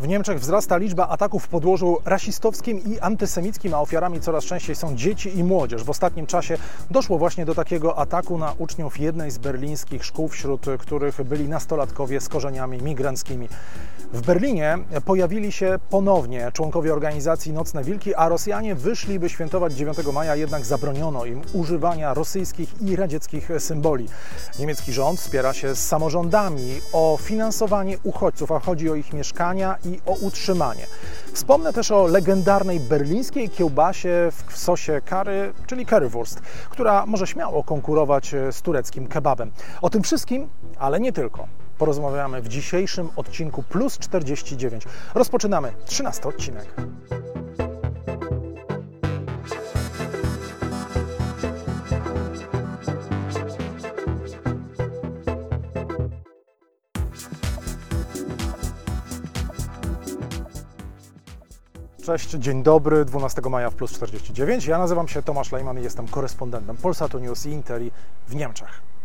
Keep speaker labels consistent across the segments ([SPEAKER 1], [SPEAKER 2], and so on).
[SPEAKER 1] W Niemczech wzrasta liczba ataków w podłożu rasistowskim i antysemickim, a ofiarami coraz częściej są dzieci i młodzież. W ostatnim czasie doszło właśnie do takiego ataku na uczniów jednej z berlińskich szkół, wśród których byli nastolatkowie z korzeniami migranckimi. W Berlinie pojawili się ponownie członkowie organizacji Nocne Wilki, a Rosjanie wyszli, by świętować 9 maja, jednak zabroniono im używania rosyjskich i radzieckich symboli. Niemiecki rząd wspiera się z samorządami o finansowanie uchodźców, a chodzi o ich mieszkania i o utrzymanie. Wspomnę też o legendarnej berlińskiej kiełbasie w sosie curry, czyli currywurst, która może śmiało konkurować z tureckim kebabem. O tym wszystkim, ale nie tylko porozmawiamy w dzisiejszym odcinku Plus 49. Rozpoczynamy 13 odcinek. Cześć, dzień dobry, 12 maja w Plus 49. Ja nazywam się Tomasz Lejman i jestem korespondentem Polsatu News i Interi w Niemczech.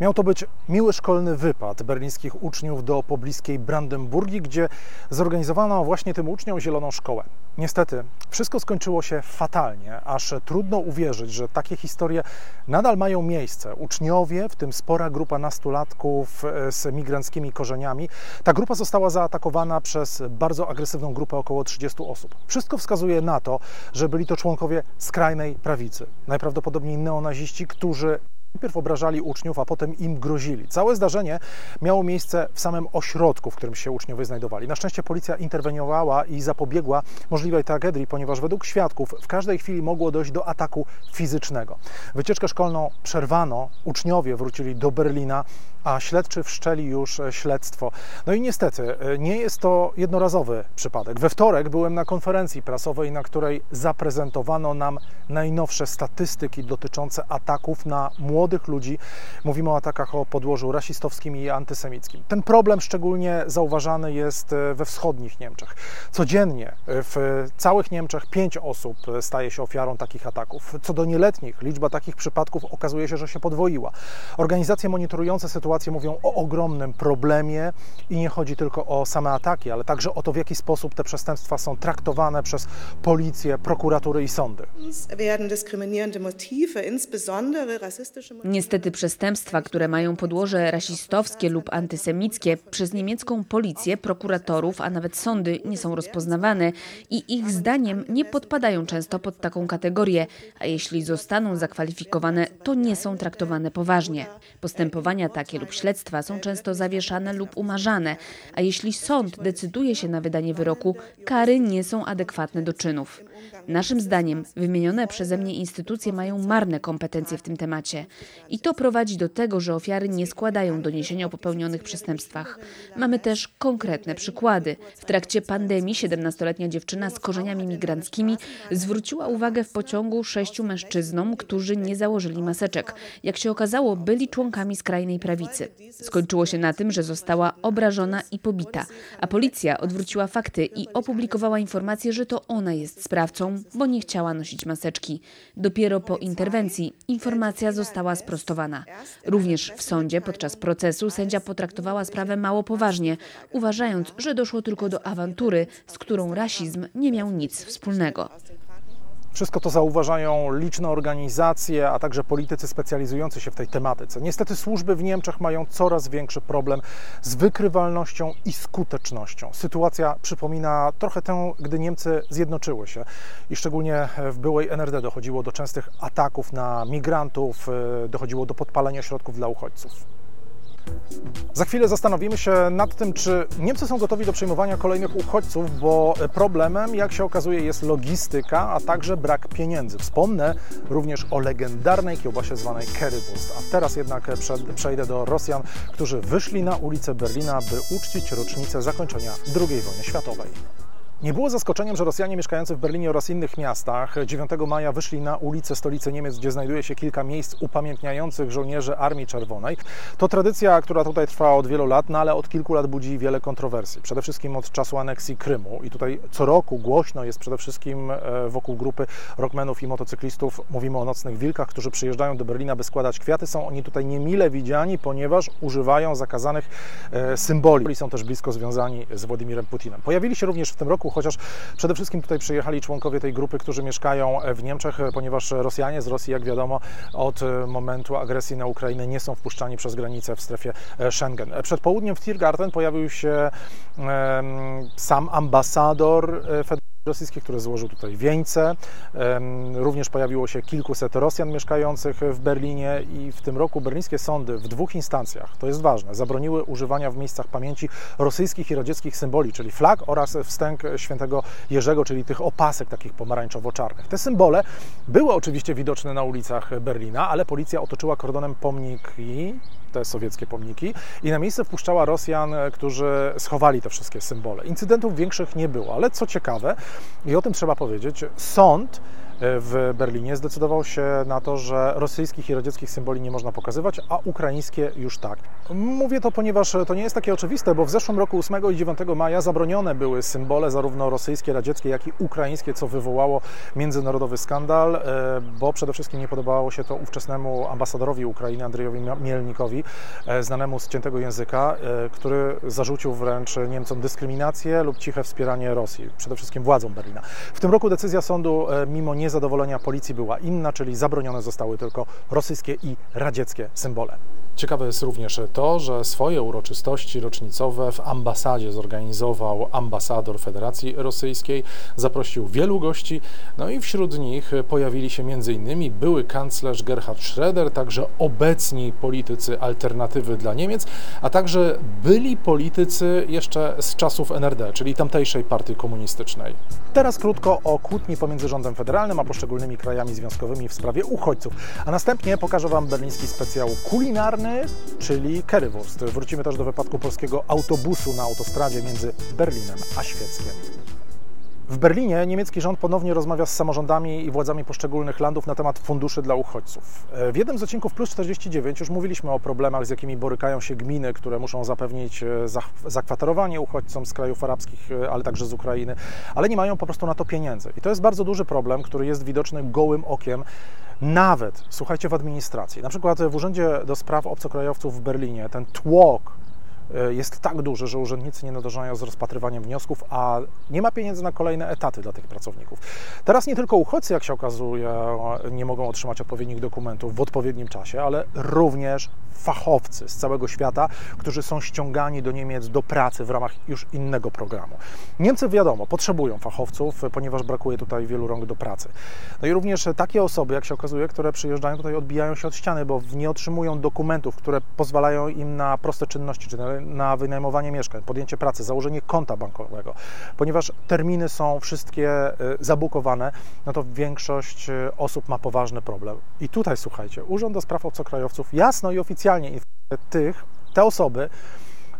[SPEAKER 1] Miał to być miły szkolny wypad berlińskich uczniów do pobliskiej Brandenburgii, gdzie zorganizowano właśnie tym uczniom zieloną szkołę. Niestety, wszystko skończyło się fatalnie, aż trudno uwierzyć, że takie historie nadal mają miejsce. Uczniowie, w tym spora grupa nastolatków e, z migranckimi korzeniami, ta grupa została zaatakowana przez bardzo agresywną grupę około 30 osób. Wszystko wskazuje na to, że byli to członkowie skrajnej prawicy, najprawdopodobniej neonaziści, którzy Najpierw obrażali uczniów, a potem im grozili. Całe zdarzenie miało miejsce w samym ośrodku, w którym się uczniowie znajdowali. Na szczęście policja interweniowała i zapobiegła możliwej tragedii, ponieważ według świadków w każdej chwili mogło dojść do ataku fizycznego. Wycieczkę szkolną przerwano, uczniowie wrócili do Berlina, a śledczy wszczeli już śledztwo. No i niestety nie jest to jednorazowy przypadek. We wtorek byłem na konferencji prasowej, na której zaprezentowano nam najnowsze statystyki dotyczące ataków na młodych ludzi. Mówimy o atakach o podłożu rasistowskim i antysemickim. Ten problem szczególnie zauważany jest we wschodnich Niemczech. Codziennie w całych Niemczech pięć osób staje się ofiarą takich ataków. Co do nieletnich, liczba takich przypadków okazuje się, że się podwoiła. Organizacje monitorujące sytuację mówią o ogromnym problemie i nie chodzi tylko o same ataki, ale także o to, w jaki sposób te przestępstwa są traktowane przez policję, prokuratury i sądy.
[SPEAKER 2] Niestety przestępstwa, które mają podłoże rasistowskie lub antysemickie, przez niemiecką policję, prokuratorów, a nawet sądy nie są rozpoznawane i ich zdaniem nie podpadają często pod taką kategorię, a jeśli zostaną zakwalifikowane, to nie są traktowane poważnie. Postępowania takie lub śledztwa są często zawieszane lub umarzane, a jeśli sąd decyduje się na wydanie wyroku, kary nie są adekwatne do czynów. Naszym zdaniem wymienione przeze mnie instytucje mają marne kompetencje w tym temacie. I to prowadzi do tego, że ofiary nie składają doniesienia o popełnionych przestępstwach. Mamy też konkretne przykłady. W trakcie pandemii 17-letnia dziewczyna z korzeniami migranckimi zwróciła uwagę w pociągu sześciu mężczyznom, którzy nie założyli maseczek. Jak się okazało, byli członkami skrajnej prawicy. Skończyło się na tym, że została obrażona i pobita, a policja odwróciła fakty i opublikowała informację, że to ona jest sprawcą, bo nie chciała nosić maseczki. Dopiero po interwencji informacja została sprostowana. Również w sądzie podczas procesu sędzia potraktowała sprawę mało poważnie, uważając, że doszło tylko do awantury, z którą rasizm nie miał nic wspólnego.
[SPEAKER 1] Wszystko to zauważają liczne organizacje, a także politycy specjalizujący się w tej tematyce. Niestety służby w Niemczech mają coraz większy problem z wykrywalnością i skutecznością. Sytuacja przypomina trochę tę, gdy Niemcy zjednoczyły się i szczególnie w byłej NRD dochodziło do częstych ataków na migrantów, dochodziło do podpalenia środków dla uchodźców. Za chwilę zastanowimy się nad tym, czy Niemcy są gotowi do przyjmowania kolejnych uchodźców, bo problemem, jak się okazuje, jest logistyka, a także brak pieniędzy. Wspomnę również o legendarnej kiełbasie zwanej Currywurst. A teraz jednak przejdę do Rosjan, którzy wyszli na ulicę Berlina, by uczcić rocznicę zakończenia II wojny światowej. Nie było zaskoczeniem, że Rosjanie mieszkający w Berlinie oraz innych miastach 9 maja wyszli na ulicę stolicy Niemiec, gdzie znajduje się kilka miejsc upamiętniających żołnierzy Armii Czerwonej. To tradycja, która tutaj trwa od wielu lat, no ale od kilku lat budzi wiele kontrowersji. Przede wszystkim od czasu aneksji Krymu i tutaj co roku głośno jest przede wszystkim e, wokół grupy rockmenów i motocyklistów. Mówimy o nocnych wilkach, którzy przyjeżdżają do Berlina, by składać kwiaty. Są oni tutaj niemile widziani, ponieważ używają zakazanych e, symboli. Są też blisko związani z Władimirem Putinem. Pojawili się również w tym roku chociaż przede wszystkim tutaj przyjechali członkowie tej grupy, którzy mieszkają w Niemczech, ponieważ Rosjanie z Rosji, jak wiadomo, od momentu agresji na Ukrainę nie są wpuszczani przez granicę w strefie Schengen. Przed południem w Tiergarten pojawił się sam ambasador Federacji rosyjski, który złożył tutaj wieńce. Również pojawiło się kilkuset Rosjan mieszkających w Berlinie i w tym roku berlińskie sądy w dwóch instancjach, to jest ważne, zabroniły używania w miejscach pamięci rosyjskich i radzieckich symboli, czyli flag oraz wstęg świętego Jerzego, czyli tych opasek takich pomarańczowo-czarnych. Te symbole były oczywiście widoczne na ulicach Berlina, ale policja otoczyła kordonem pomniki te sowieckie pomniki i na miejsce wpuszczała Rosjan, którzy schowali te wszystkie symbole. Incydentów większych nie było, ale co ciekawe, i o tym trzeba powiedzieć, sąd w Berlinie zdecydował się na to, że rosyjskich i radzieckich symboli nie można pokazywać, a ukraińskie już tak. Mówię to, ponieważ to nie jest takie oczywiste, bo w zeszłym roku 8 i 9 maja zabronione były symbole zarówno rosyjskie, radzieckie, jak i ukraińskie, co wywołało międzynarodowy skandal, e, bo przede wszystkim nie podobało się to ówczesnemu ambasadorowi Ukrainy Andrzejowi Mielnikowi, e, znanemu z ciętego języka, e, który zarzucił wręcz Niemcom dyskryminację lub ciche wspieranie Rosji, przede wszystkim władzom Berlina. W tym roku decyzja sądu, mimo nie niezadowolenia policji była inna, czyli zabronione zostały tylko rosyjskie i radzieckie symbole. Ciekawe jest również to, że swoje uroczystości rocznicowe w ambasadzie zorganizował ambasador Federacji Rosyjskiej, zaprosił wielu gości, no i wśród nich pojawili się m.in. były kanclerz Gerhard Schroeder, także obecni politycy alternatywy dla Niemiec, a także byli politycy jeszcze z czasów NRD, czyli tamtejszej partii komunistycznej. Teraz krótko o kłótni pomiędzy rządem federalnym a poszczególnymi krajami związkowymi w sprawie uchodźców, a następnie pokażę Wam berliński specjał kulinarny, czyli Currywurst. Wrócimy też do wypadku polskiego autobusu na autostradzie między Berlinem a Świeckiem. W Berlinie niemiecki rząd ponownie rozmawia z samorządami i władzami poszczególnych landów na temat funduszy dla uchodźców. W jednym z odcinków Plus 49 już mówiliśmy o problemach, z jakimi borykają się gminy, które muszą zapewnić e, zakwaterowanie uchodźcom z krajów arabskich, e, ale także z Ukrainy, ale nie mają po prostu na to pieniędzy. I to jest bardzo duży problem, który jest widoczny gołym okiem nawet, słuchajcie, w administracji. Na przykład w Urzędzie do Spraw Obcokrajowców w Berlinie ten tłok jest tak duży, że urzędnicy nie nadążają z rozpatrywaniem wniosków, a nie ma pieniędzy na kolejne etaty dla tych pracowników. Teraz nie tylko uchodźcy, jak się okazuje, nie mogą otrzymać odpowiednich dokumentów w odpowiednim czasie, ale również fachowcy z całego świata, którzy są ściągani do Niemiec do pracy w ramach już innego programu. Niemcy, wiadomo, potrzebują fachowców, ponieważ brakuje tutaj wielu rąk do pracy. No i również takie osoby, jak się okazuje, które przyjeżdżają tutaj, odbijają się od ściany, bo nie otrzymują dokumentów, które pozwalają im na proste czynności, czy na wynajmowanie mieszkań, podjęcie pracy, założenie konta bankowego. Ponieważ terminy są wszystkie y, zabukowane, no to większość y, osób ma poważny problem. I tutaj, słuchajcie, Urząd do Spraw Obcokrajowców jasno i oficjalnie informuje tych, te osoby,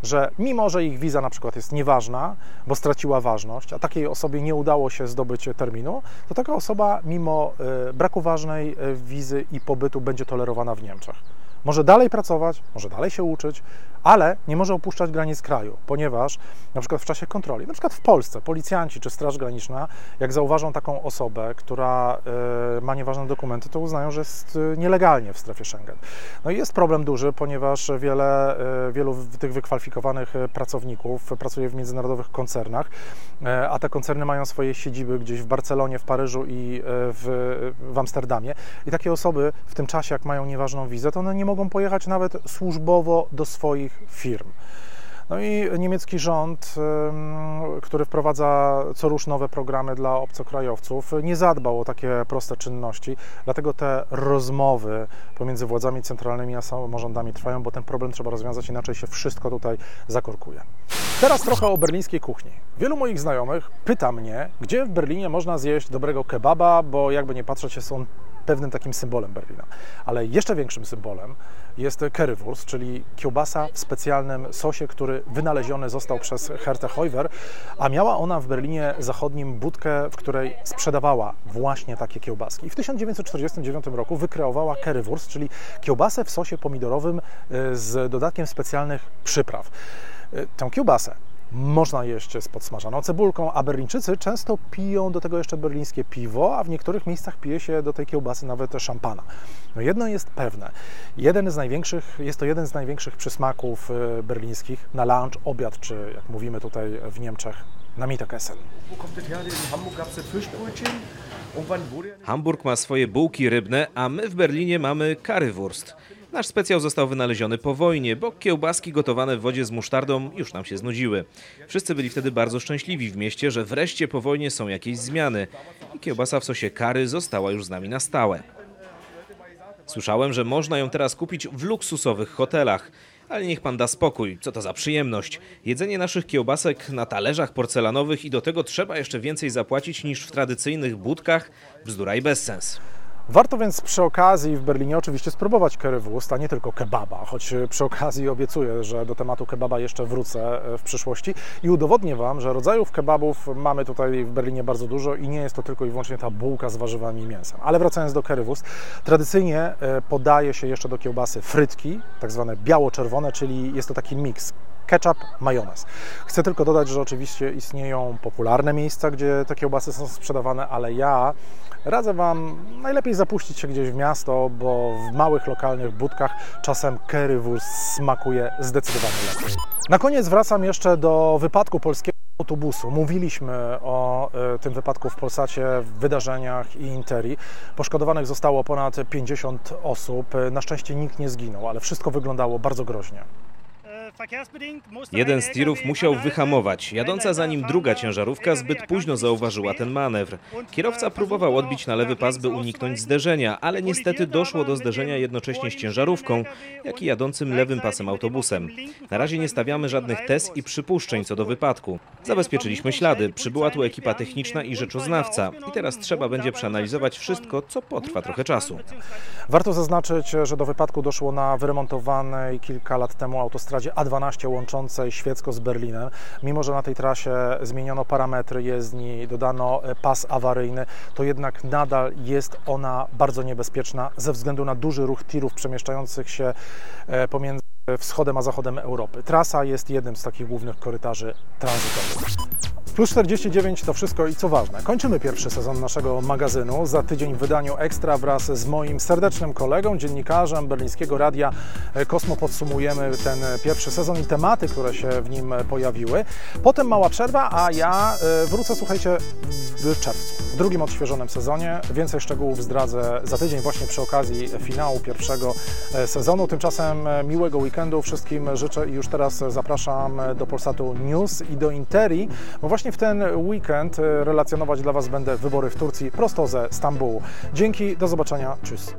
[SPEAKER 1] że mimo, że ich wiza na przykład jest nieważna, bo straciła ważność, a takiej osobie nie udało się zdobyć terminu, to taka osoba mimo y, braku ważnej wizy i pobytu będzie tolerowana w Niemczech. Może dalej pracować, może dalej się uczyć, ale nie może opuszczać granic kraju, ponieważ na przykład w czasie kontroli, na przykład w Polsce, policjanci czy Straż Graniczna, jak zauważą taką osobę, która e, ma nieważne dokumenty, to uznają, że jest e, nielegalnie w strefie Schengen. No i jest problem duży, ponieważ wiele, e, wielu tych wykwalifikowanych pracowników pracuje w międzynarodowych koncernach, a te koncerny mają swoje siedziby gdzieś w Barcelonie, w Paryżu i w, w Amsterdamie. I takie osoby w tym czasie, jak mają nieważną wizę, to one nie mogą pojechać nawet służbowo do swoich firm. No i niemiecki rząd, który wprowadza co rusz nowe programy dla obcokrajowców, nie zadbał o takie proste czynności, dlatego te rozmowy pomiędzy władzami centralnymi a samorządami trwają, bo ten problem trzeba rozwiązać, inaczej się wszystko tutaj zakorkuje. Teraz trochę o berlińskiej kuchni. Wielu moich znajomych pyta mnie, gdzie w Berlinie można zjeść dobrego kebaba, bo jakby nie patrzeć, są pewnym takim symbolem Berlina. Ale jeszcze większym symbolem jest currywurst, czyli kiełbasa w specjalnym sosie, który wynaleziony został przez Hertę Heuwer, a miała ona w Berlinie Zachodnim budkę, w której sprzedawała właśnie takie kiełbaski. I w 1949 roku wykreowała currywurst, czyli kiełbasę w sosie pomidorowym y, z dodatkiem specjalnych przypraw. Y, Tę kiełbasę można jeść z podsmażaną cebulką, a Berlińczycy często piją do tego jeszcze berlińskie piwo, a w niektórych miejscach pije się do tej kiełbasy nawet szampana. No jedno jest pewne, jeden z największych, jest to jeden z największych przysmaków y, berlińskich na lunch, obiad, czy jak mówimy tutaj w Niemczech, na Mittagessen.
[SPEAKER 3] Hamburg
[SPEAKER 4] ma swoje bułki rybne, a my w Berlinie mamy currywurst. Nasz specjał został wynaleziony po wojnie, bo kiełbaski gotowane w wodzie z musztardą już nam się znudziły. Wszyscy byli wtedy bardzo szczęśliwi w mieście, że wreszcie po wojnie są jakieś zmiany i kiełbasa w sosie kary została już z nami na stałe. Słyszałem, że można ją teraz kupić w luksusowych hotelach. Ale niech pan da spokój, co to za przyjemność. Jedzenie naszych kiełbasek na talerzach porcelanowych i do tego trzeba jeszcze więcej zapłacić niż w tradycyjnych budkach? Bzdura i bezsens.
[SPEAKER 1] Warto więc przy okazji w Berlinie oczywiście spróbować currywurst, a nie tylko kebaba, choć przy okazji obiecuję, że do tematu kebaba jeszcze wrócę e, w przyszłości i udowodnię Wam, że rodzajów kebabów mamy tutaj w Berlinie bardzo dużo i nie jest to tylko i wyłącznie ta bułka z warzywami i mięsem. Ale wracając do currywurst, tradycyjnie e, podaje się jeszcze do kiełbasy frytki, tak zwane biało-czerwone, czyli jest to taki miks ketchup, majonez. Chcę tylko dodać, że oczywiście istnieją popularne miejsca, gdzie te kiełbasy są sprzedawane, ale ja radzę Wam najlepiej zapuścić się gdzieś w miasto, bo w małych lokalnych budkach czasem currywurst smakuje zdecydowanie lepiej. Na koniec wracam jeszcze do wypadku polskiego autobusu. Mówiliśmy o e, tym wypadku w Polsacie, w wydarzeniach i Interi. Poszkodowanych zostało ponad 50 osób. Na szczęście nikt nie zginął, ale wszystko wyglądało bardzo groźnie.
[SPEAKER 4] Jeden z tirów musiał wyhamować. Jadąca za nim druga ciężarówka zbyt późno zauważyła ten manewr. Kierowca próbował odbić na lewy pas, by uniknąć zderzenia, ale niestety doszło do zderzenia jednocześnie z ciężarówką, jak i jadącym lewym pasem autobusem. Na razie nie stawiamy żadnych tez i przypuszczeń co do wypadku. Zabezpieczyliśmy ślady, przybyła tu ekipa techniczna i rzeczoznawca i teraz trzeba będzie przeanalizować wszystko, co potrwa trochę czasu.
[SPEAKER 1] Warto zaznaczyć, że do wypadku doszło na wyremontowanej kilka lat temu autostradzie A12 łączącej Świecko z Berlinem. Mimo, że na tej trasie zmieniono parametry jezdni, dodano pas awaryjny, to jednak nadal jest ona bardzo niebezpieczna ze względu na duży ruch tirów przemieszczających się e, pomiędzy wschodem a zachodem Europy. Trasa jest jednym z takich głównych korytarzy tranzytowych. Plus 49 to wszystko i co ważne. Kończymy pierwszy sezon naszego magazynu. Za tydzień w wydaniu Ekstra wraz z moim serdecznym kolegą, dziennikarzem berlińskiego radia e, Kosmo podsumujemy ten pierwszy sezon i tematy, które się w nim pojawiły. Potem mała przerwa, a ja e, wrócę, słuchajcie, w czerwcu, w drugim odświeżonym sezonie. Więcej szczegółów zdradzę za tydzień właśnie przy okazji finału pierwszego e, sezonu. Tymczasem e, miłego weekendu wszystkim życzę i już teraz zapraszam do Polsatu News i do Interi, bo właśnie w ten weekend e, relacjonować dla Was będę wybory w Turcji prosto ze Stambułu. Dzięki, do zobaczenia, tschüss.